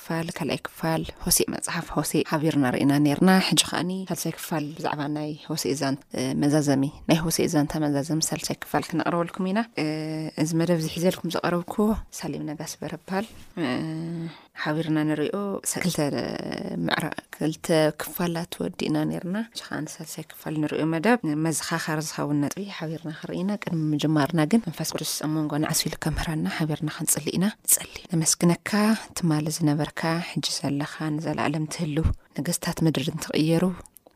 ክፋል ካልኣይ ክፋል ሆሴእ መጽሓፍ ሆሴእ ሓቢርና ርኢና ኔርና ሕጂ ከኣኒ ሳልሳይ ክፋል ብዛዕባ ናይ ሆሴእ ዛን መዛዘሚ ናይ ሆሴእ ዛንታ መዛዘሚ ሳልሳይ ክፋል ክነቕርበልኩም ኢና እዚ መደብ እዚ ሒዘልኩም ዘቐረብኩ ሳሌም ነጋሲ በረባል ሓቢርና ንሪኦ ክልተ ምዕራ ክልተ ክፋላት ወዲእና ኔርና ሕጂ ከኣ ንሳልሳይ ፈል ንርእዩ መደብ ንመዘኻኸሪ ዝኸውን ነጥቢ ሓቢርና ክንርኢ ኢና። ቅድሚ ምጅማርና ግን መንፈስ ቅዱስ ኣብ መንጎና ዓስቢ ኢሉ ከምህረና ሓቢርና ክንጽሊ ኢና። ንጸሊ። ነመስግነካ ትማሊ ዝነበርካ ሕጂ ዘለኻ ንዘለኣለም ትህልው። ነገስታት ምድሪ እንትቕየሩ።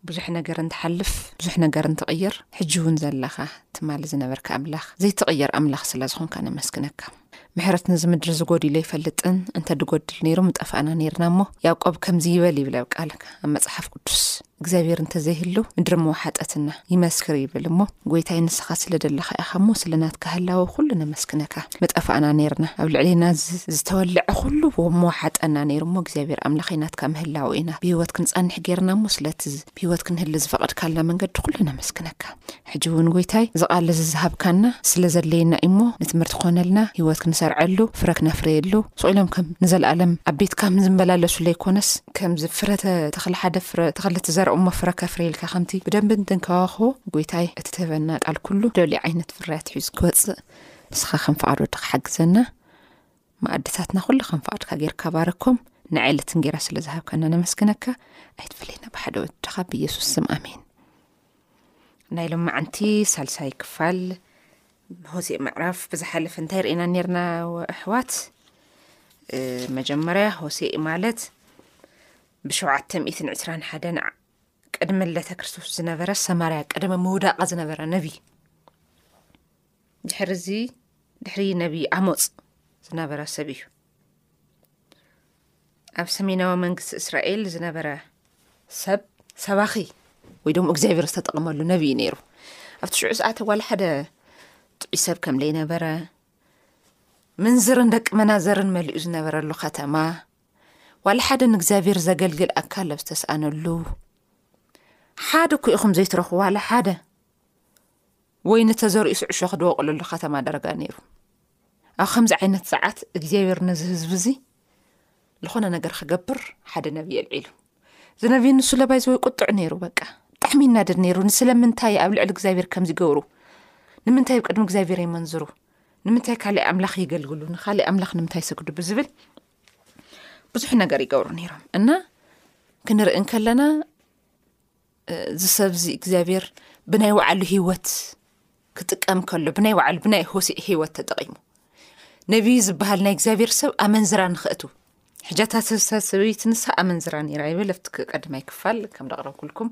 ብዙሕ ነገር እንትሓልፍ ብዙሕ ነገር እንትቕየር ሕጂ እውን ዘለኻ ትማሊ ዝነበርካ ኣምላኽ ዘይትቕየር ኣምላኽ ስለ ዝኾንካ ነመስግነካ። ምሕረት ንዚ ምድሪ ዝጎዲሎ ኣይፈልጥን እንተ ድጎድል ነይሩ ምጠፋእና ነርና እሞ ያቆብ ከምዚ ይበል ይብል ኣብ ቃል ኣብ መጽሓፍ ቅዱስ እግዚኣብሔር እንተዘይህሉ ምድሪ መዋሓጠትና ይመስክር ይብል እሞ ጎይታይ ንስኻ ስለ ደለኻ ኢኻ እሞ ስለ ናትካ ህላወ ኩሉ ነመስግነካ ምጠፋእና ነርና ኣብ ልዕሌና ዝተወልዐ ኩሉ መዋሓጠና ነይሩ እሞ እግዚኣብሔር ኣምላኸይ ናትካ ምህላው ኢና ብህይወት ክንጸንሕ ጌርና እሞ ስለቲ ብህይወት ክንህሊ ዝፈቐድካልና መንገዲ ኩሉ ነመስግነካ። ሕጂ እውን ጎይታይ እዚ ቓል እዚ ዝሃብካና ስለ ዘድለየና እዩሞ ንትምህርቲ ክኾነልና ህይወት ክንሰርዐሉ ፍረ ክነፍረየሉ ስቕ ኢሎም ከም ንዘለኣለም ኣብ ቤትካ ከም ዝመላለሱ ለይኮነስ ከምዚ ፍረ ተኽሊ ሓደ ፍረ ተኽሊ ትዘርእ እሞ ፍረ ከፍርየልካ ከምቲ ብደንቢ እንትንከባኸቦ ጎይታይ እቲ ትህበና ቃል ኩሉ ደልዩ ዓይነት ፍርያት ሒዙ ክወፅእ ንስኻ ከም ፍቓድ ወድኻ ሓግዘና። መኣድታትና ኩልኻን ፍቓድካ ጌርካ ባረኮም ንዕለት እንጌራ ስለ ዝሃብካና ነመስግነካ ኣይትፈለየና ብሓደ ወድኻ ብየሱስ ስም ኣሜን ናይ ሎም መዓንቲ ሳልሳይ ክፋል ሆሴእ ምዕራፍ ብዝሓለፈ እንታይ ርኤና ነርና ኣሕዋት መጀመርያ ሆሴእ ማለት ብሸውዓተ ሚእትን ዕስራን ሓደን ቅድሚ ለተ ክርስቶስ ዝነበረ ሰማርያ ቅድሚ ምውዳቓ ዝነበረ ነብዪ ድሕሪ እዚ ድሕሪ ነቢ ኣሞፅ ዝነበረ ሰብ እዩ ኣብ ሰሜናዊ መንግስቲ እስራኤል ዝነበረ ሰብ ሰባኺ ወይ ደሞ እግዚኣብሔር ዝተጠቕመሉ ነብ እዩ ነይሩ ኣብቲ ሽዑ ሰዓት ጓል ሓደ ጥዑ ሰብ ከም ዘይነበረ ምንዝርን ደቂ መናዘርን መሊኡ ዝነበረሉ ኸተማ ዋል ሓደ ንእግዚኣብሔር ዘገልግል ኣካል ኣብ ዝተስኣነሉ ሓደ ኩኢኹም ዘይትረኽ ዋል ሓደ ወይኒ ተዘሪኡስ ዕሾኽ ድወቕለሉ ኸተማ ዳርጋ ነይሩ። ኣብ ከምዚ ዓይነት ሰዓት እግዚኣብሔር ነዚ ህዝቢ እዚ ዝኾነ ነገር ክገብር ሓደ ነብዪ ኣልዒሉ እዚ ነብዪ ንሱ ለባይ ዝወይ ቁጥዕ ነይሩ በቃ ብጣዕሚ ይናደድ ነይሩ ንስለምንታይ ኣብ ልዕሊ እግዚኣብሔር ከም ዝገብሩ ንምንታይ ብ ቅድሚ እግዚኣብሔር የመንዝሩ ንምንታይ ካልእ ኣምላኽ ይገልግሉ ንካልእ ኣምላኽ ንምንታይ ይሰግዱ ብዝብል ብዙሕ ነገር ይገብሩ ነይሮም እና ክንርኢ እንከለና እዚ ሰብ እዚ እግዚኣብሔር ብናይ ባዕሉ ህይወት ክጥቀም ከሎ ብናይ ባዕሉ ብናይ ሆሴዕ ህይወት ተጠቒሙ ነቢይ ዝበሃል ናይ እግዚኣብሔር ሰብ ኣመንዝራ ንኽእቱ ሕጃታ ሰብሳ ሰበይቲ ንሳ ኣመንዝራ ነራ ይብል ኣብቲ ቀድማይ ክፋል ከም ደቕረብኩልኩም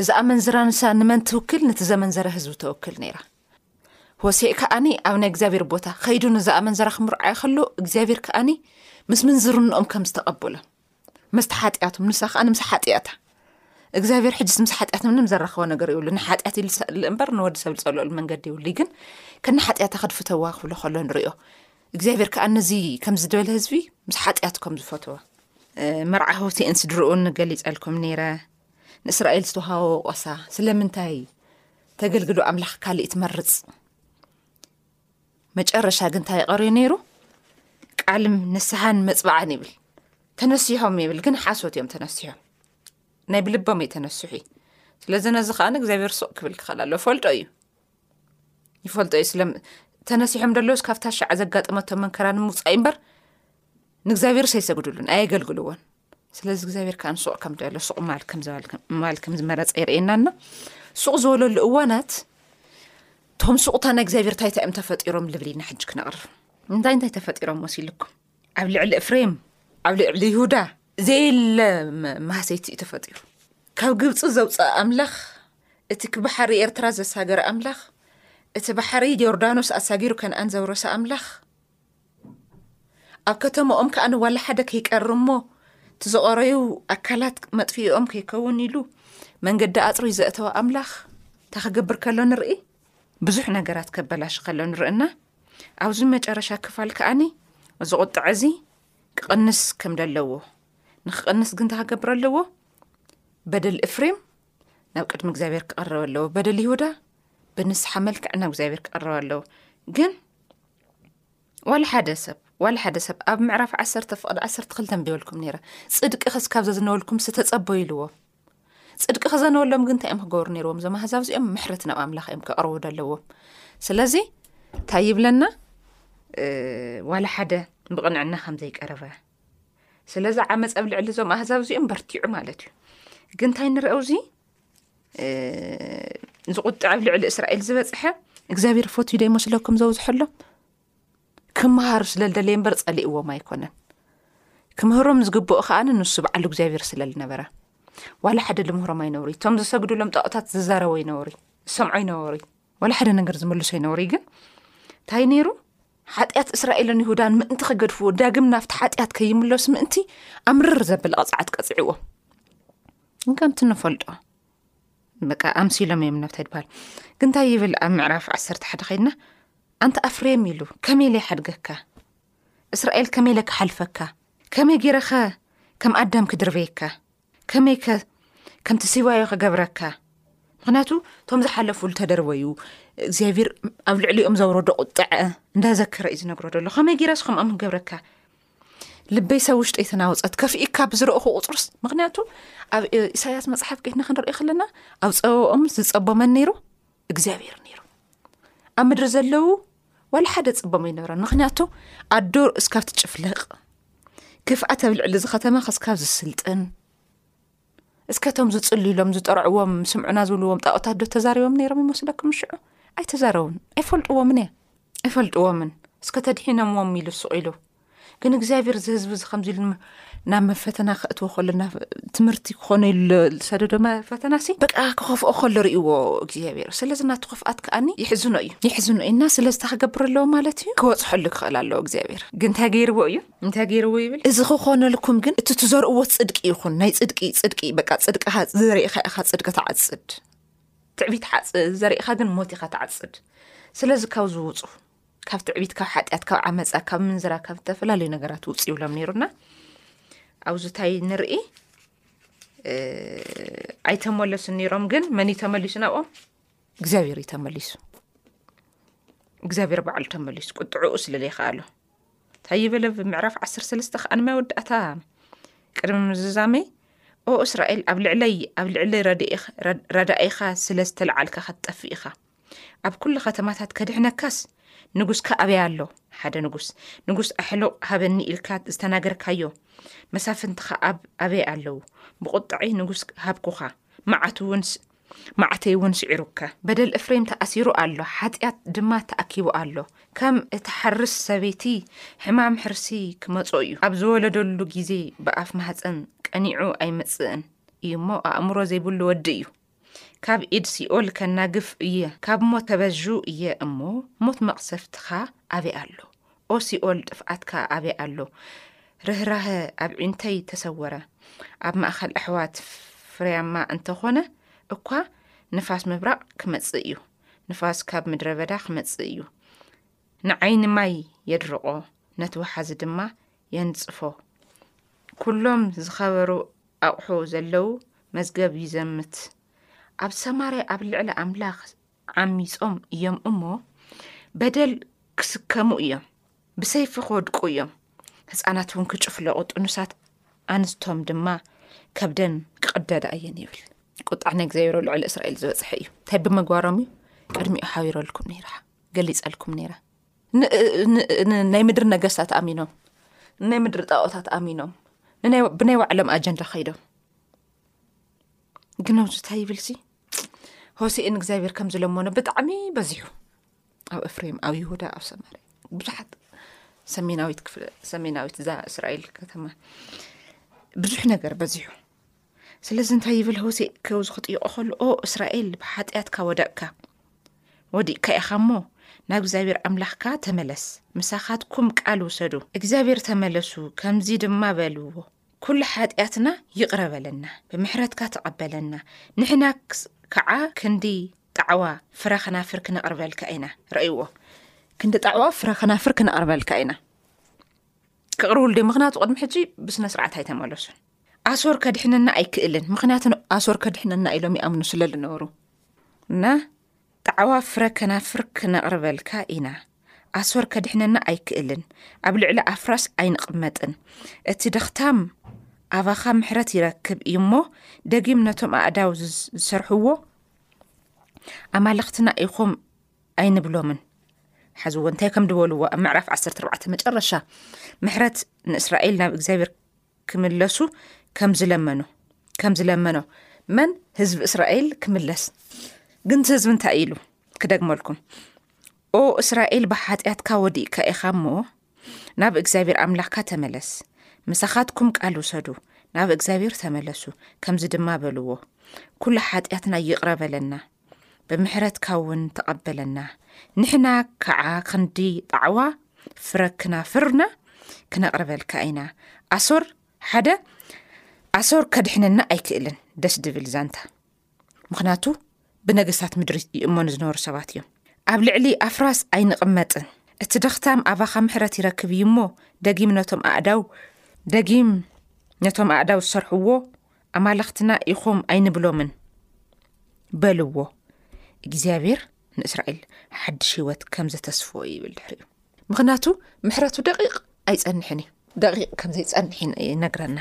እዚ ኣመንዝራ ንሳ ንመን ትውክል ነቲ ዘመንዘረ ህዝቢ ተወክል ነይራ ሆሴዕ ከዓኒ ኣብ ናይ እግዚኣብሔር ቦታ ከይዱ ንዛ ኣመንዝራ ክምርዓዮ ከሎ እግዚኣብሔር ከዓኒ ምስ ምንዝርንኦም ከም ዝተቐበሎ ምስቲ ሓጢኣቶም ንሳ ከዓ ንምስ ሓጢኣታ እግዚኣብሔር ሕጅስ ምስ ሓጢኣት ምንም ዘራኸቦ ነገር ይብሉ ንሓጢኣት ይልሰል እምበር ንወዲ ሰብ ዝፀለሉ መንገዲ ይብሉ ግን ከነ ሓጢኣታ ከድፍተዋ ክብሎ ከሎ ንሪዮ እግዚኣብሔር ከዓ ነዚ ከምዝደበለ ህዝቢ ምስ ሓጢኣት ከም ዝፈትዎ መርዓ ሆቲኤን ስድርኡን ገሊፀልኩም ነይረ ንእስራኤል ዝተውሃወ ቆሳ ስለምንታይ ተገልግሉ ኣምላኽ ካልእ ትመርፅ መጨረሻ ግን እንታይ ይቐርዩ ነይሩ? ቃልም ንስሓን መፅባዕን ይብል ተነሲሖም ይብል ግን ሓሶት እዮም ተነሲሖም ናይ ብልቦም እዩ ተነስሑ ስለዚ ነዚ ከዓ እግዚኣብሔር ሱቅ ክብል ክኸል ኣሎ ፈልጦ እዩ ይፈልጦ እዩ ስለ ተነሲሖም ደለዎስ ካብታ ሻዕ ዘጋጠመቶ መንከራ ንምውፃእ እምበር ንእግዚኣብሔርስ ኣይሰግድሉን ኣየገልግልዎን ስለዚ እግዚኣብሔር ከዓ ንሱቕ ከም ደሎ ሱቕ ማል ከምማል ከም ዝመረፀ ይርእየና እና ሱቕ ዝበለሉ እዋናት እቶም ሱቕታ ናይ እግዚኣብሔር ታይታ እዮም ተፈጢሮም ልብል ኢና ሕጂ ክነቕርብ እንታይ እንታይ ተፈጢሮም ወሲልኩም ኣብ ልዕሊ እፍሬም ኣብ ልዕሊ ይሁዳ ዘየለ ማህሰይቲ እዩ ተፈጢሩ ካብ ግብፂ ዘውፅእ ኣምላኽ እቲ ክባሓሪ ኤርትራ ዘሳገረ ኣምላኽ እቲ ባሓሪ ዮርዳኖስ ኣሳጊሩ ከነኣን ዘውረሰ ኣምላኽ ኣብ ከተማኦም ከዓ ንዋላ ሓደ ከይቀርም እሞ እቲ ዝቐረዩ ኣካላት መጥፍኦም ከይከውን ኢሉ መንገዲ ኣፅርዩ ዘእተወ ኣምላኽ እንታይ ክገብር ከሎ ንርኢ ብዙሕ ነገራት ከበላሽ ከሎ ንርእና ኣብዚ መጨረሻ ክፋል ከዓኒ እዚ ቁጥዐ እዚ ክቕንስ ከም ዘለዎ ንክቕንስ ግን ተክገብረ ኣለዎ በደል እፍሬም ናብ ቅድሚ እግዚኣብሔር ክቐረበ ኣለዎ በደል ይሁዳ ብንስሓ መልክዕ ናብ እግዚኣብሔር ክቐረበ ኣለዎ ግን ዋላ ሓደ ሰብ ዋላ ሓደ ሰብ ኣብ ምዕራፍ ዓሰርተ ፍቕዲ ዓሰርተ ክልተ ምዲበልኩም ነይረ ፅድቂ ክስካብ ዘዝነበልኩም ዝተፀበዩ ኢልዎ ፅድቂ ክዘነበሎም ግን እንታይ እዮም ክገብሩ ነይርዎም እዞም ኣህዛብ እዚኦም ምሕረት ናብ ኣምላኽ እዮም ከቕርቡ ዘለዎም ስለዚ እንታይ ይብለና ዋላ ሓደ ብቕንዕና ከም ዘይቀረበ ስለዚ ዓመፀብ ልዕሊ እዞም ኣህዛብ እዚኦም በርቲዑ ማለት እዩ ግን እንታይ ንርአውዚ እዚ ቁጥዐ ኣብ ልዕሊ እስራኤል ዝበፅሐ እግዚኣብሔር ፈትዩ ዶ ይመስለኩም ዘብዝሐሎ ክምሃሩ ስለ ዝደለየ እምበር ፀሊእዎም ኣይኮነን ክምህሮም ዝግብኦ ከዓኒ ንሱ በዓሉ እግዚኣብሔር ስለ ዝነበረ ዋላ ሓደ ልምህሮም ኣይነብሩ እቶም ዝሰግዱሎም ጠቕታት ዝዛረቦ ይነብሩ ዝሰምዖ ይነበሩ ዋላ ሓደ ነገር ዝመልሶ ይነብሩ ግን እንታይ ነይሩ ሓጢኣት እስራኤልን ይሁዳን ምእንቲ ክገድፍዎ ዳግም ናብቲ ሓጢኣት ከይምለሱ ምእንቲ ኣምርር ዘብል ቐፅዓት ቀፅዕዎም ግን ከምቲ ንፈልጦ በቃ ኣምሲሎም እዮም ነብተ ድበሃል ግን እንታይ ይብል ኣብ ምዕራፍ ዓሰርተ ሓደ ከይድና ኣንተ ኣፍሬም ኢሉ ከመይ ኢለ ይሓድገካ እስራኤል ከመይ ኢለ ክሓልፈካ ከመይ ገይረኸ ከም ኣዳም ክድርበየካ ከመይ ከ ከምቲ ሲባዮ ክገብረካ ምክንያቱ እቶም ዝሓለፉሉ ተደርበዩ እግዚኣብር ኣብ ልዕሊኦም ዘውረዶ ቁጥዐ እንዳዘከረ እዩ ዝነግሮ ደሎ ከመይ ጌረስ ከምኦም ክገብረካ ልበይ ሰብ ውሽጠይ ተናወፀት ከፍኢካ ብዝረእኹ ቁፅርስ ምክንያቱ ኣብ ኢሳያስ መፅሓፍ ከይትና ክንሪኦ ከለና ኣብ ፀበኦም ዝፀቦመን ነይሩ እግዚኣብሄር ነይሩ ኣብ ምድሪ ዘለው ዋላ ሓደ ፅቦም ኣይነበረን ምክንያቱ ኣዶ እስካብ ትጭፍልቕ ክፍኣ ተብልዕሊ ዝከተማ ክስካብ ዝስልጥን እስከ እቶም ዝጽልዩሎም ዝጠርዕዎም ስምዑና ዝብልዎም ጣኦታት ዶ ተዛሪቦም ነይሮም ይመስለኩም ሽዑ ኣይተዛረቡን ኣይፈልጥዎምን እያ ኣይፈልጥዎምን እስከ ተድሒኖምዎም ኢሉ ሱቕ ኢሉ ግን እግዚኣብሔር እዚ ህዝቢ እዚ ከምዚ ኢሉ ናብ መፈተና ክእትዎ ከሎ ና ትምህርቲ ክኾነ ኢሉ ዝሰደዶ መፈተና ሲ በቃ ክኸፍኦ ከሎ ርእዎ እግዚኣብሔር ስለዚ ናቲ ክፍኣት ከዓኒ ይሕዝኖ እዩ ይሕዝኖ እዩና ስለዝታ ክገብር ኣለዎ ማለት እዩ ክወፅሐሉ ክኽእል ኣለዎ እግዚኣብሔር ግን እንታይ ገይርዎ እዩ እንታይ ገይርዎ ይብል? እዚ ክኾነልኩም ግን እቲ ትዘርእዎ ጽድቂ ይኹን፣ ናይ ጽድቂ ጽድቂ፣ በቃ ጽድቅኻ ዘሪእኻ ኢኻ ጽድቂ ትዓጽድ፣ ትዕቢት ሓጽ ዘሪእኻ ግን ሞት ኢኻ ትዓጽድ። ስለዚ ካብ ዝውጹ ካብ ትዕቢት፣ ካብ ሓጢኣት፣ ካብ ዓመፃ፣ ካብ ምንዝራ፣ ካብ ዝተፈላለዩ ነገራት ውፅ ይብሎም ነይሩና ኣብዚ እንታይ ንርኢ ኣይተመለሱ ነይሮም። ግን መን እዩ ተመሊሱ ናብኦም? እግዚኣብሔር እዩ ተመሊሱ። እግዚኣብሔር በዓሉ ተመሊሱ ቁጥዕኡ ስለለይኸኣሎ ታይበለ ኣብ ምዕራፍ ዓሰርተ ሰለስተ ከዓ ንመወዳእታ ቅድሚ ምዝዛመይ ኦ እስራኤል ኣብ ልዕለይ ኣብ ልዕሊ ረዳኢኻ ስለ ዝተለዓልካ ኸትጠፍእ ኢኻ ኣብ ኩሉ ኸተማታት ከድሕነካስ ንጉስካ ኣበይ ኣሎ ሓደ ንጉስ ንጉስ ኣሕሎቕ ሃበኒ ኢልካ ዝተናገርካዮ መሳፍንትኻ ኣብ ኣበይ ኣለዉ ብቝጣዐይ ንጉስ ሃብኩኻ መዓት እውን መዓተይ እውን ስዒሩከ በደል እፍሬም ተኣሲሩ ኣሎ ሓጢኣት ድማ ተኣኪቡ ኣሎ ከም እትሓርስ ሰበይቲ ሕማም ሕርሲ ክመጾ እዩ ኣብ ዝወለደሉ ግዜ ብኣፍ ማህፀን ቀኒዑ ኣይመጽእን እዩ እሞ ኣእምሮ ዘይብሉ ወዲ እዩ ካብ ኢድ ሲኦል ከናግፍ እየ ካብ ሞት ተበዡ እየ እሞ ሞት መቕሰፍትኻ ኣበይ ኣሎ ኦ ሲኦል ጥፍኣትካ ኣበይ ኣሎ ርህራሀ ኣብ ዒንተይ ተሰወረ ኣብ ማእኸል ኣሕዋት ፍርያማ እንተኾነ እኳ ንፋስ ምብራቕ ክመጽእ እዩ ንፋስ ካብ ምድረ በዳ ክመጽእ እዩ ንዓይኒ ማይ የድርቆ ነቲ ወሓዚ ድማ የንጽፎ ኩሎም ዝኸበሩ ኣቑሑ ዘለው መዝገብ ይዘምት ኣብ ሰማርያ ኣብ ልዕሊ ኣምላኽ ዓሚጾም እዮም እሞ በደል ክስከሙ እዮም ብሰይፊ ክወድቁ እዮም ህፃናት እውን ክጭፍለቑ ጥኑሳት ኣንስቶም ድማ ከብደን ክቕደዳ እየን ይብል ቁጣዕ ናይ እግዚኣብሮ ልዕሊ እስራኤል ዝበፅሐ እዩ እንታይ ብምግባሮም እዩ ቅድሚኡ ሓቢረልኩም ነይራ ገሊፀልኩም ነይራ ናይ ምድሪ ነገስታት ኣሚኖም ንናይ ምድሪ ጣኦታት ኣሚኖም ብናይ ባዕሎም ኣጀንዳ ከይዶም ግን ኣዚ እንታይ ይብል ሲ ሆሴኤ ንእግዚኣብሔር ከም ዝለመኖ ብጣዕሚ በዚሑ ኣብ እፍሬም ኣብ ይሁዳ ኣብ ሰማር ብዙሓት ሰሜናዊት ክፍለ ሰሜናዊት እዛ እስራኤል ከተማ ብዙሕ ነገር በዚሑ ስለዚ እንታይ ይብል ሆሴ ከዚ ክጥይቆ ከሉ ኦ እስራኤል ብሓጢኣትካ ወደቕካ ወዲቕካ ኢኻ እሞ ናብ እግዚኣብሔር ኣምላኽካ ተመለስ ምሳኻትኩም ቃል ውሰዱ እግዚኣብሔር ተመለሱ ከምዚ ድማ በልዎ ኩሉ ሓጢኣትና ይቕረ በለና ብምሕረትካ ተቐበለና ንሕና ክዓ ክንዲ ጣዕዋ ፍረ ከናፍር ክነቕርበልካ ኢና ረእይዎ ክንዲ ጣዕዋ ፍረ ከናፍር ክነቕርበልካ ኢና ክቕርብሉ ድ ምክንያቱ ቅድሚ ሕጂ ብስነ ስርዓት ኣይተመለሱን ኣሶር ከድሕነና ኣይክእልን ምክንያቱ ኣሶር ከድሕነና ኢሎም ይኣምኑ ስለ ዝነበሩ እና ጣዕዋ ፍረ ከናፍር ክነቕርበልካ ኢና። ኣስወር ከድሕነና ኣይክእልን፣ ኣብ ልዕሊ ኣፍራስ ኣይንቕመጥን። እቲ ደኽታም ኣባኻ ምሕረት ይረክብ እዩ እሞ ደጊም ነቶም ኣእዳው ዝሰርሕዎ ኣማልኽትና ኢኹም ኣይንብሎምን። ሓዝዎ እንታይ ከም ድበልዎ ኣብ ምዕራፍ 14 መጨረሻ ምሕረት ንእስራኤል ናብ እግዚኣብሔር ክምለሱ ከም ዝለመኑ ከም ዝለመኖ መን ህዝቢ እስራኤል ክምለስ ግን ህዝቢ እንታይ ኢሉ ክደግመልኩም ኦ እስራኤል ብሓጢኣትካ ወዲእካ ኢኻ እሞ ናብ እግዚኣብሔር ኣምላኽካ ተመለስ ምሳኻትኩም ቃል ውሰዱ ናብ እግዚኣብሔር ተመለሱ ከምዚ ድማ በልዎ ኩሉ ሓጢኣትና ይቕረበለና ብምሕረትካ እውን ተቐበለና ንሕና ከዓ ክንዲ ጣዕዋ ፍረ ክናፍርና ክነቕርበልካ ኢና ኣሶር ሓደ ኣሶር ከድሕነና ኣይክእልን ደስ ድብል ዛንታ ምክንያቱ ብነገስታት ምድሪ ይእመኑ ዝነበሩ ሰባት እዮም ኣብ ልዕሊ ኣፍራስ ኣይንቕመጥን እቲ ደኽታም ኣባኻ ምሕረት ይረክብ እዩ እሞ ደጊም ነቶም ኣእዳው ደጊም ነቶም ኣእዳው ዝሰርሕዎ ኣማልኽትና ኢኹም ኣይንብሎምን በልዎ እግዚኣብሔር ንእስራኤል ሓድሽ ህይወት ከም ዘተስፍዎ ይብል ድሕሪ እዩ ምክንያቱ ምሕረቱ ደቂቕ ኣይፀንሕን እዩ ደቂቕ ከም ዘይፀንሕ ይነግረና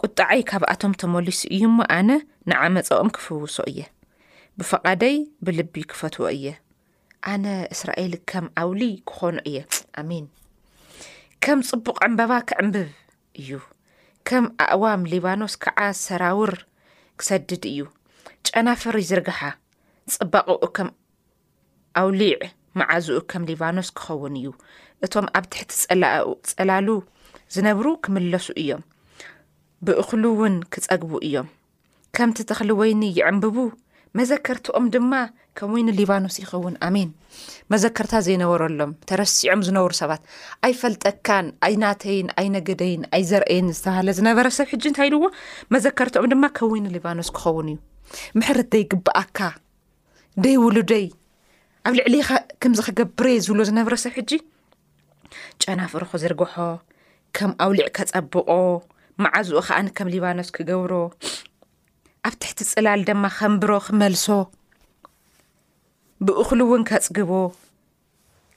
ቁጣዓይ ካብኣቶም ተመሊሱ እዩ እሞ ኣነ ንዓመፀኦም ክፍውሶ እየ ብፈቓደይ ብልቢ ክፈትዎ እየ ኣነ እስራኤል ከም ኣውሊ ክኾኑ እየ ኣሜን ከም ፅቡቕ ዕምበባ ክዕምብብ እዩ። ከም ኣእዋም ሊባኖስ ከዓ ሰራውር ክሰድድ እዩ። ጨናፍር ይዝርግሓ፣ ጽባቐኡ ከም ኣውሊዕ መዓዝኡ ከም ሊባኖስ ክኸውን እዩ። እቶም ኣብ ትሕቲ ጸላሉ ዝነብሩ ክምለሱ እዮም፣ ብእኽሉ እውን ክጸግቡ እዮም። ከምቲ ተኽሊ ወይኒ ይዕምብቡ መዘከርትኦም ድማ ከም ወይኒ ሊባኖስ ይኸውን ኣሜን መዘከርታ ዘይነበረሎም ተረሲዖም ዝነብሩ ሰባት ኣይፈልጠካን ኣይናተይን ኣይነገደይን ኣይዘርእየን ዝተባሃለ ዝነበረ ሰብ ሕጂ እንታይ ኢልዎ መዘከርትኦም ድማ ከም ወይኒ ሊባኖስ ክኸውን እዩ ምሕርት ዘይግብኣካ ደይ ውሉደይ ኣብ ልዕሊኻ ከምዚ ክገብረ ዝብሎ ዝነበረ ሰብ ሕጂ ጨናፍሩ ክዝርግሖ ከም ኣውሊዕ ከጸብቆ መዓዝኡ ኸኣ ንከም ሊባኖስ ክገብሮ ኣብ ትሕቲ ጽላል ድማ ከምብሮ ክመልሶ ብእኽሉ እውን ከጽግቦ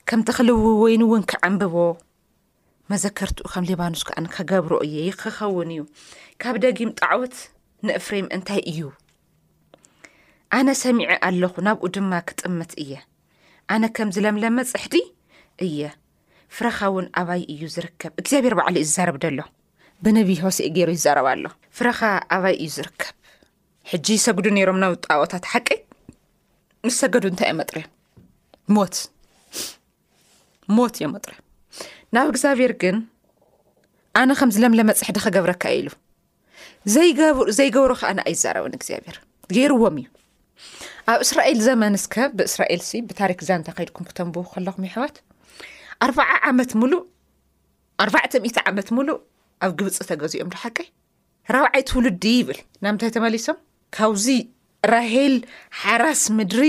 ከም ተኽልዊ ወይኑ እውን ክዓንብቦ መዘከርትኡ ከም ሊባኖስ ከኣ ከገብሮ እየ ክኸውን እዩ ካብ ደጊም ጣዖት ንእፍሬም እንታይ እዩ ኣነ ሰሚዐ ኣለኹ ናብኡ ድማ ክጥምት እየ ኣነ ከም ዝለምለመ ፅሕዲ እየ ፍረኻ እውን ኣባይ እዩ ዝርከብ እግዚኣብሔር ባዕሉ እዩ ዝዛረብ ደሎ ብነቢ ሆሴ ገይሩ ይዛረብ ኣሎ ፍረኻ ኣባይ እዩ ዝርከብ ሕጂ ይሰግዱ ነይሮም ናብ ጣዖታት ሓቂ ምስ ሰገዱ እንታይ እዮም መጥርዮም ሞት ሞት እዮም መጥርዮም ናብ እግዚኣብሔር ግን ኣነ ከም ዝለምለመ ፅሕዲ ክገብረካ ኢሉ ዘይገብሮ ከዓነ ኣይዛረብን እግዚኣብሔር ገይርዎም እዩ ኣብ እስራኤል ዘመን እስከ ብእስራኤል ሲ ብታሪክ ዛን ተኸይድኩም ክተንብ ከለኹም ይሕዋት ኣርባዓ ዓመት ሙሉእ ኣርባዕተ ሚእቲ ዓመት ሙሉእ ኣብ ግብፂ ተገዚኦም ዶሓቀይ ራብዓይ ትውልዲ ይብል ናምንታይ ተመሊሶም ካብዚ ራሄል ሓራስ ምድሪ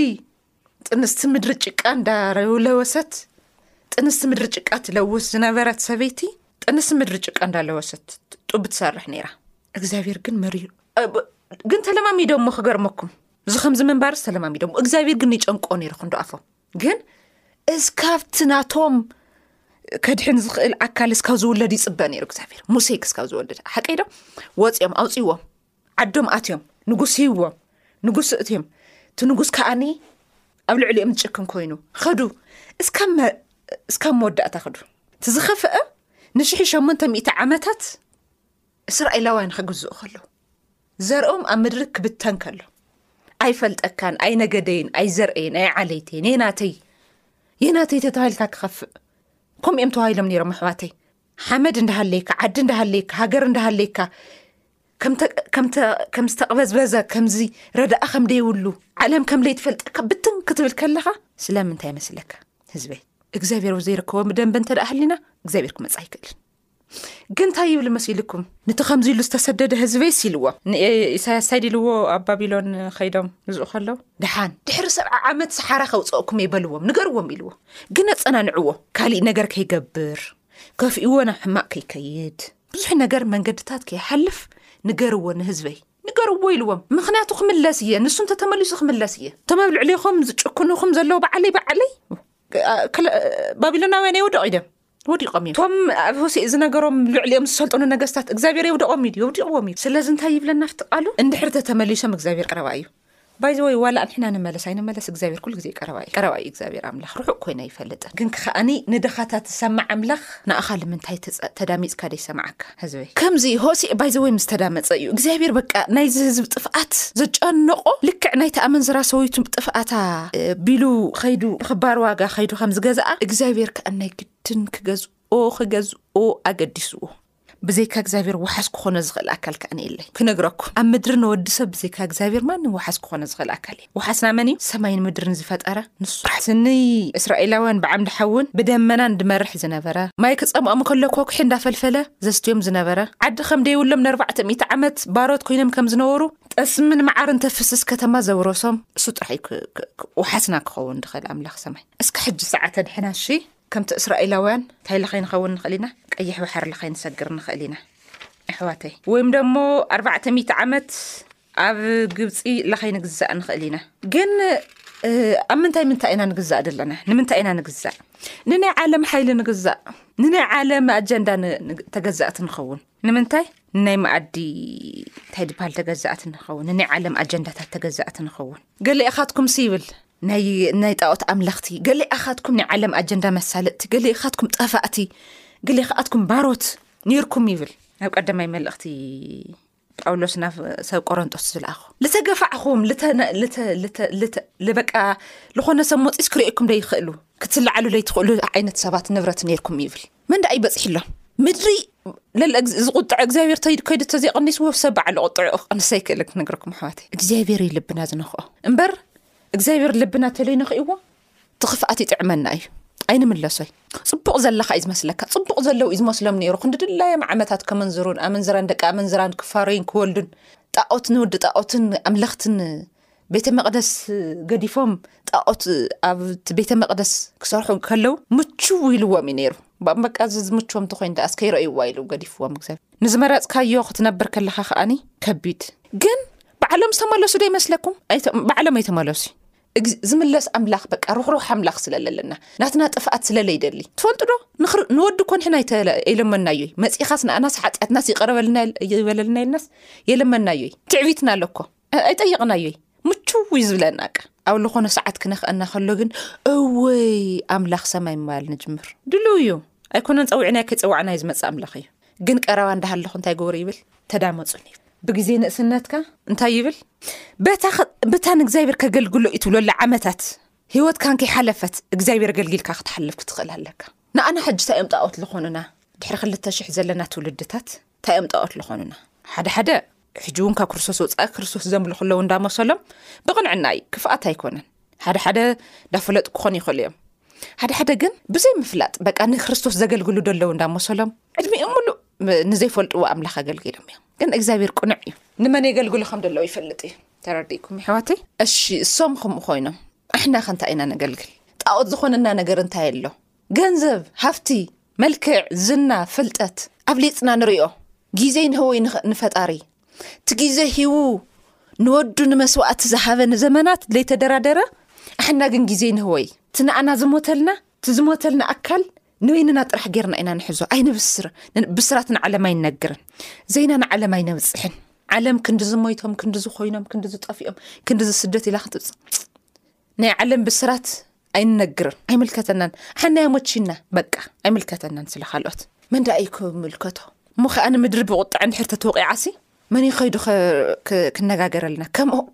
ጥንስቲ ምድሪ ጭቃ እንዳለወሰት ጥንስቲ ምድሪ ጭቃ ትለውስ ዝነበረት ሰበይቲ ጥንስቲ ምድሪ ጭቃ እንዳለወሰት ጡብ ትሰርሕ ነይራ እግዚኣብሔር ግን መሪ ግን ተለማሚዶሞ ክገርመኩም እዚ ከምዚ ምንባርስ ተለማሚዶሞ እግዚኣብሔር ግን ይጨንቆ ነይሩ ክንዶ ኣፎም ግን እስካብቲ ናቶም ከድሕን ዝኽእል ኣካል እስካብ ዝውለድ ይፅበ ነይሩ እግዚኣብሔር ሙሴ ክስካብ ዝወልድ ሓቀይዶ ወፂኦም ኣውፅዎም ዓዶም ኣትዮም ንጉስ ህዎም ንጉስ እትዮም እቲ ንጉስ ከዓኒ ኣብ ልዕሊኦም ዝጭክን ኮይኑ ኸዱ እስካብ መወዳእታ ክዱ እቲ ዝኸፍአ ን6ሽ0 ዓመታት እስራኤላውያን ክግዝኡ ከለዉ ዘርኦም ኣብ ምድሪ ክብተን ከሎ ኣይፈልጠካን ኣይ ነገደይን ኣይ ዘርእይን ኣይ ዓለይተይን የናተይ የናተይ ተተባሂልካ ክኸፍእ ከምኡእኦም ተባሂሎም ነሮም ኣሕዋተይ ሓመድ እንዳሃለየካ ዓዲ እንዳሃለየካ ሃገር እንዳሃለየካ ከም ዝተቕበዝበዘ ከምዚ ረዳእ ከም ደይብሉ ዓለም ከም ለይትፈልጠካ ብትን ክትብል ከለኻ ስለምንታይ መስለካ ህዝበይ እግዚኣብሔር ብ ዘይርከቦ ምደንበ እንተ ደኣ ሃሊና እግዚኣብሔር ክመፅ ኣይክእልን ግን እንታይ ይብል መስ ኢልኩም ነቲ ከምዚ ኢሉ ዝተሰደደ ህዝበይ ስ ኢልዎ ንኢሳያስ ሳይድ ኢልዎ ኣብ ባቢሎን ከይዶም ንዝኡ ከለዉ ድሓን ድሕሪ ሰብዓ ዓመት ሰሓራ ከውፀእኩም እየ በልዎም ንገርዎም ኢልዎም ግን ኣጸናንዕዎ ካሊእ ነገር ከይገብር ከፍእዎ ናብ ሕማቅ ከይከይድ ብዙሕ ነገር መንገድታት ከይሓልፍ ንገርዎ ንህዝበይ ንገርዎ ኢልዎም ምክንያቱ ክምለስ እየ ንሱ እንተ ተመሊሱ ክምለስ እየ እቶም ኣብ ልዕሊኹም ዝጭክኑኹም ዘለዉ በዓለይ በዓለይ ባቢሎናውያን የውደቕ ኢደም ወዲቆም እዮም እቶም ኣብ ሆሴእ ዝነገሮም ልዕሊኦም ዝሰልጠኑ ነገስታት እግዚኣብሔር የውደቆም እዩ የውዲቅዎም እዩ ስለዚ እንታይ ይብለና ኣብቲ ቃሉ እንድሕር ተተመሊሶም እግዚኣብሔር ቀረባ እዩ ባይዘወይ ዋላ ንሕና ንመለስ ኣይንመለስ እግዚኣብሔር ኩሉ ግዜ ቀረባ እዩ ቀረባ እዩ እግዚኣብሔር ኣምላኽ ርሑቅ ኮይነ ይፈልጥን ግን ከዓኒ ንድኻታት ዝሰማዕ ኣምላኽ ንኣኻ ልምንታይ ተዳሚፅካ ደይሰማዓካ ህዝበይ ከምዚ ሆሴእ ባይዘወይ ምስ ተዳመጸ እዩ እግዚኣብሔር በቃ ናይዚ ህዝቢ ጥፍኣት ዘጨነቆ ልክዕ ናይቲ ኣመንዝራ ሰወይቱ ጥፍኣታ ቢሉ ኸይዱ ብክባር ዋጋ ኸይዱ ከም ዝገዝኣ እግዚኣብሔር ከዓ ናይ ግድን ክገዝኦ ክገዝኦ ኣገዲስዎ ብዘይካ እግዚኣብሔር ውሓስ ክኾነ ዝኽእል ኣካል ከዓ የለይ ክነግረኩም ኣብ ምድሪ ንወዲ ሰብ ብዘይካ እግዚኣብሔር ማንም ውሓስ ክኾነ ዝኽእል ኣካል ወሓስና መን እዩ? ሰማይን ምድርን ዝፈጠረ ንሱ። ስንይ እስራኤላውያን ብዓምዲ ሓውን ብደመናን ድመርሕ ዝነበረ፣ ማይ ክጸምኦም ከሎ ኮኩሒ እንዳፈልፈለ ዘስትዮም ዝነበረ፣ ዓዲ ከም ደይብሎም ነርባዕተ ሚእቲ ዓመት ባሮት ኮይኖም ከም ዝነበሩ፣ ጠስምን መዓርን ተፍስስ ከተማ ዘውረሶም እሱ ጥራይ እዩ ወሓስና ክኸውን ድኸል ኣምላኽ ሰማይ። እስከ ሕጂ ሰዓት ኣድሕና እሺ። ከምቲ እስራኤላውያን እንታይ ለኸ ንኸውን ንኽእል ኢና? ቀይሕ ባሕሪ ለኸ ንሰግር ንኽእል ኢና። ኣሕዋተይ ወይም ደሞ ኣርባዕተ ሚእቲ ዓመት ኣብ ግብጺ ለኸይ ንግዛእ ንኽእል ኢና ግን ኣብ ምንታይ ምንታይ ኢና ንግዛእ ዘለና ንምንታይ ኢና ንግዛእ ንናይ ዓለም ሓይሊ ንግዛእ ንናይ ዓለም ኣጀንዳ ተገዛእቲ ንኸውን ንምንታይ ንናይ መኣዲ እንታይ ድበሃል ተገዛእቲ ንኸውን ንናይ ዓለም ኣጀንዳታት ተገዛእቲ ንኸውን ገለ ኢኻትኩም ሲ ይብል ናይ ጣኦት ኣምለኽቲ ገለ ኢኻትኩም ናይ ዓለም ኣጀንዳ መሳለጥቲ ገለ ኢኻትኩም ጠፋእቲ ገለ ከኣትኩም ባሮት ነርኩም ይብል ናብ ቀዳማይ መልእኽቲ ጳውሎስ ናብ ሰብ ቆረንጦስ ዝለኣኹ ልተገፋዕኹም በቃ ዝኾነ ሰብ ሞፂስ ክርእኩም ደይኽእሉ ክትስለዓሉ ደይትኽእሉ ዓይነት ሰባት ንብረት ነርኩም ይብል መን ዳኣ ይበፅሒ ኣሎም ምድሪ ዝቁጥዐ እግዚኣብሔር ከይዱ እተዘይቀኒስዎ ሰብ በዓሉ ቁጥዑ ክቅንሰ ይክእል ክነግረኩም ኣሕዋት እግዚኣብሔር ዩ ልብና ዝነክኦ እምበር እግዚኣብሔር ልብና እተለይነክእዎ እቲ ክፍኣት ይጥዕመና እዩ ኣይንምለሶይ ፅቡቕ ዘለካ እዩ ዝመስለካ ፅቡቕ ዘለዉ እዩ ዝመስሎም ነይሩ ክንድድላዮም ዓመታት ከመንዝሩን ኣመንዝራን ደቂ ኣመንዝራን ክፋረይን ክወልዱን ጣኦት ንወዲ ጣኦትን ኣምለኽትን ቤተ መቅደስ ገዲፎም ጣኦት ኣብቲ ቤተ መቅደስ ክሰርሑ ከለው ምችው ኢልዎም እዩ ነይሩ ባበቃ እዚ ዝምችዎም ተኮይኑ ዳኣ እስከይረእይዋ ኢሉ ገዲፍዎም እግዚኣብሔር ንዝመረፅካዮ ክትነብር ከለካ ከዓኒ ከቢድ ግን ባዕሎም ዝተመለሱ ዶ ይመስለኩም ባዕሎም ኣይተመለሱ እግ ዝምለስ ኣምላኽ በቃ ርሕሩሕ ኣምላኽ ስለ ለለና ናትና ጥፍኣት ስለ ለይደሊ ትፈልጡ ዶ ንክር ንወዲ ኮንሕን ኣይተለ የለመናዮይ መጺኻስ ንኣናስ ሓጢኣትናስ ይቐረበልና ይበለልና የልናስ የለመናዮይ ትዕቢትና ኣለኮ ኣይጠየቕናዮይ ምቹው እዩ ዝብለና ቃ ኣብ ልኾነ ሰዓት ክነክኣና ከሎ ግን እወይ ኣምላኽ ሰማይ ምባል ንጅምር ድልው እዩ ኣይኮነን ጸዊዕናይ ከይጸዋዕናዩ ዝመጽእ ኣምላኽ እዩ ግን ቀረባ እንዳሃለኹ እንታይ ግበሩ ይብል ተዳመፁን ይብል ብግዜ ንእስነትካ እንታይ ይብል በታ ንእግዚኣብሔር ከገልግሎ እዩ ትብሎላ ዓመታት ህይወትካን ከይሓለፈት እግዚኣብሔር ገልጊልካ ክትሓልፍ ክትኽእል ኣለካ ንኣና ሕጂ እንታይ እዮም ጣኦት ዝኾኑና ድሕሪ ክልተ ሽሕ ዘለና ትውልድታት እንታይ እዮም ጣኦት ዝኾኑና ሓደ ሓደ ሕጂ እውን ካብ ክርስቶስ ወፃኢ ክርስቶስ ዘምልኹ ኣለዉ እንዳመሰሎም ብቕንዕና እዩ ክፍኣት ኣይኮነን ሓደ ሓደ እንዳፈለጡ ክኾኑ ይኽእሉ እዮም ሓደ ሓደ ግን ብዘይ ምፍላጥ በቃ ንክርስቶስ ዘገልግሉ ደለዉ እንዳመሰሎም ዕድሚኡ ምሉእ ንዘይፈልጥዎ ኣምላኽ ኣገልጊሎም እዮም ግን እግዚኣብሔር ቅኑዕ እዩ ንመን የገልግሉ ከም ደለዉ ይፈልጥ እዩ ተረዲእኩም ይሕዋተይ እሺ እሶም ከምኡ ኮይኖም ኣሕና ከንታይ ኢና ነገልግል ጣኦት ዝኾነና ነገር እንታይ ኣሎ ገንዘብ፣ ሃፍቲ፣ መልክዕ፣ ዝና፣ ፍልጠት ኣብሊጽና ንሪኦ ጊዜ ንህቦ ንፈጣሪ እቲ ጊዜ ሂቡ ንወዱ ንመስዋእቲ ዝሃበ ንዘመናት ለይተደራደረ ኣሕና ግን ጊዜ ንህቦይ እቲ ንኣና ዝሞተልና እቲ ዝሞተልና ኣካል ንበይንና ጥራሕ ጌርና ኢና ንሕዞ ኣይንብስር ብስራት ንዓለም ኣይነግርን ዜና ንዓለም ኣይነብፅሕን ዓለም ክንዲ ዝሞይቶም ክንዲ ዝኾይኖም ክንዲ ዝጠፊኦም ክንዲ ዝስደት ኢላ ክትብፅ ናይ ዓለም ብስራት ኣይንነግርን ኣይምልከተናን ሓናይ ኣሞቺና በቃ ኣይምልከተናን ስለ ካልኦት መን ዳኣ እዩ ክምልከቶ እሞ ከዓ ንምድሪ ብቁጥዐ እንድሕር ተተወቂዓሲ መን እዩ ከይዱ ክነጋገረልና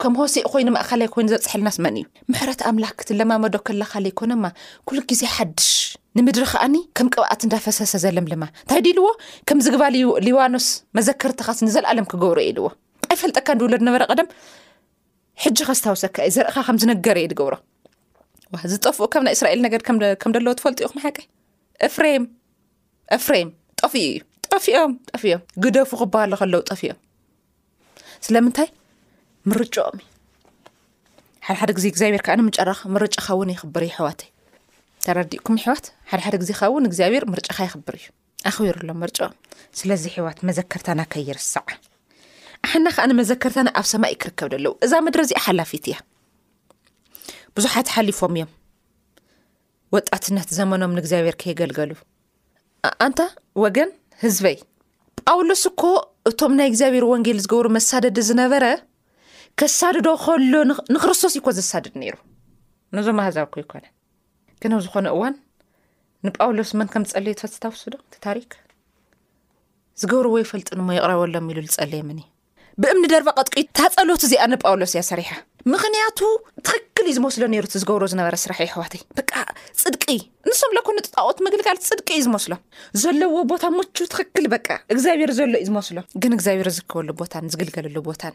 ከም ሆሴእ ኮይኑ ማእካላይ ኮይኑ ዘብፅሐልናስ መን እዩ ምሕረት ኣምላክ ክትለማመዶ ከለካ ዘይኮነማ ኩሉ ግዜ ሓድሽ ንምድሪ ከዓኒ ከም ቅብኣት እንዳፈሰሰ ዘለምልማ እንታይ ዲ ኢልዎ ከም ዝግባ ሊዋኖስ መዘከርትኻስ ንዘለኣለም ክገብሮ ኢልዎ ኣይፈልጠካ ንድውለድ ነበረ ቀደም ሕጂ ከስታውሰካ እየ ዘርእኻ ከም ዝነገረ እየ ድገብሮ ዝጠፍኡ ከም ናይ እስራኤል ነገድ ከም ደለዎ ትፈልጡ ኢኹም ሓቂ እፍሬም እፍሬም ጠፍኡ እዩ ጠፍኦም ጠፍኦም ግደፉ ክበሃሉ ከለዉ ጠፍኦም ስለምንታይ ምርጫኦም እዩ ሓደሓደ ግዜ እግዚኣብሔር ከዓ ንምጨራ ምርጫኻ እውን ይኽብር ይሕዋትይ ተረዲእኩም ይሕዋት ሓደሓደ ግዜ ኸ እውን እግዚኣብሔር ምርጫኻ ይኽብር እዩ ኣኽቢሩ ኣሎ ምርጭኦም ስለዚ ኣሕዋት መዘከርታና ከይርሳዕ ኣሓና ከኣ ንመዘከርታና ኣብ ሰማይ ዩ ክርከብ ደለዉ እዛ ምድሪ እዚኣ ሓላፊት እያ ብዙሓት ሓሊፎም እዮም ወጣትነት ዘመኖም ንእግዚኣብሔር ከየገልገሉ ኣንታ ወገን ህዝበይ ጳውሎስ እኮ እቶም ናይ እግዚኣብሔር ወንጌል ዝገብሩ መሳደዲ ዝነበረ ከሳድዶ ከሎ ንክርስቶስ እዩኮ ዘሳድድ ነይሩ ነዞም ኣህዛብ ኮ ኣይኮነን ግን ኣብ ዝኾነ እዋን ንጳውሎስ መን ከም ዝጸለየ ተስታውሱ ዶ እቲ ታሪክ ዝገብርዎ ይፈልጥን እሞ ይቕረበሎም ኢሉ ዝጸለየምን እዩ ብእምኒ ደርባ ቀጥቂ እታ ጸሎት እዚኣ ንጳውሎስ እያ ሰሪሓ ምኽንያቱ ትኽክል እዩ ዝመስሎ ነይሩ እቲ ዝገብሮ ዝነበረ ስራሕ የሕዋተይ በቃ ፅድቂ ንሶም ለኮ ንጥጣኦት ምግልጋል ፅድቂ እዩ ዝመስሎም ዘለዎ ቦታ ምቹ ትኽክል በቃ እግዚኣብሔር ዘሎ እዩ ዝመስሎም ግን እግዚኣብሔር ዝከበሉ ቦታን ዝግልገለሉ ቦታን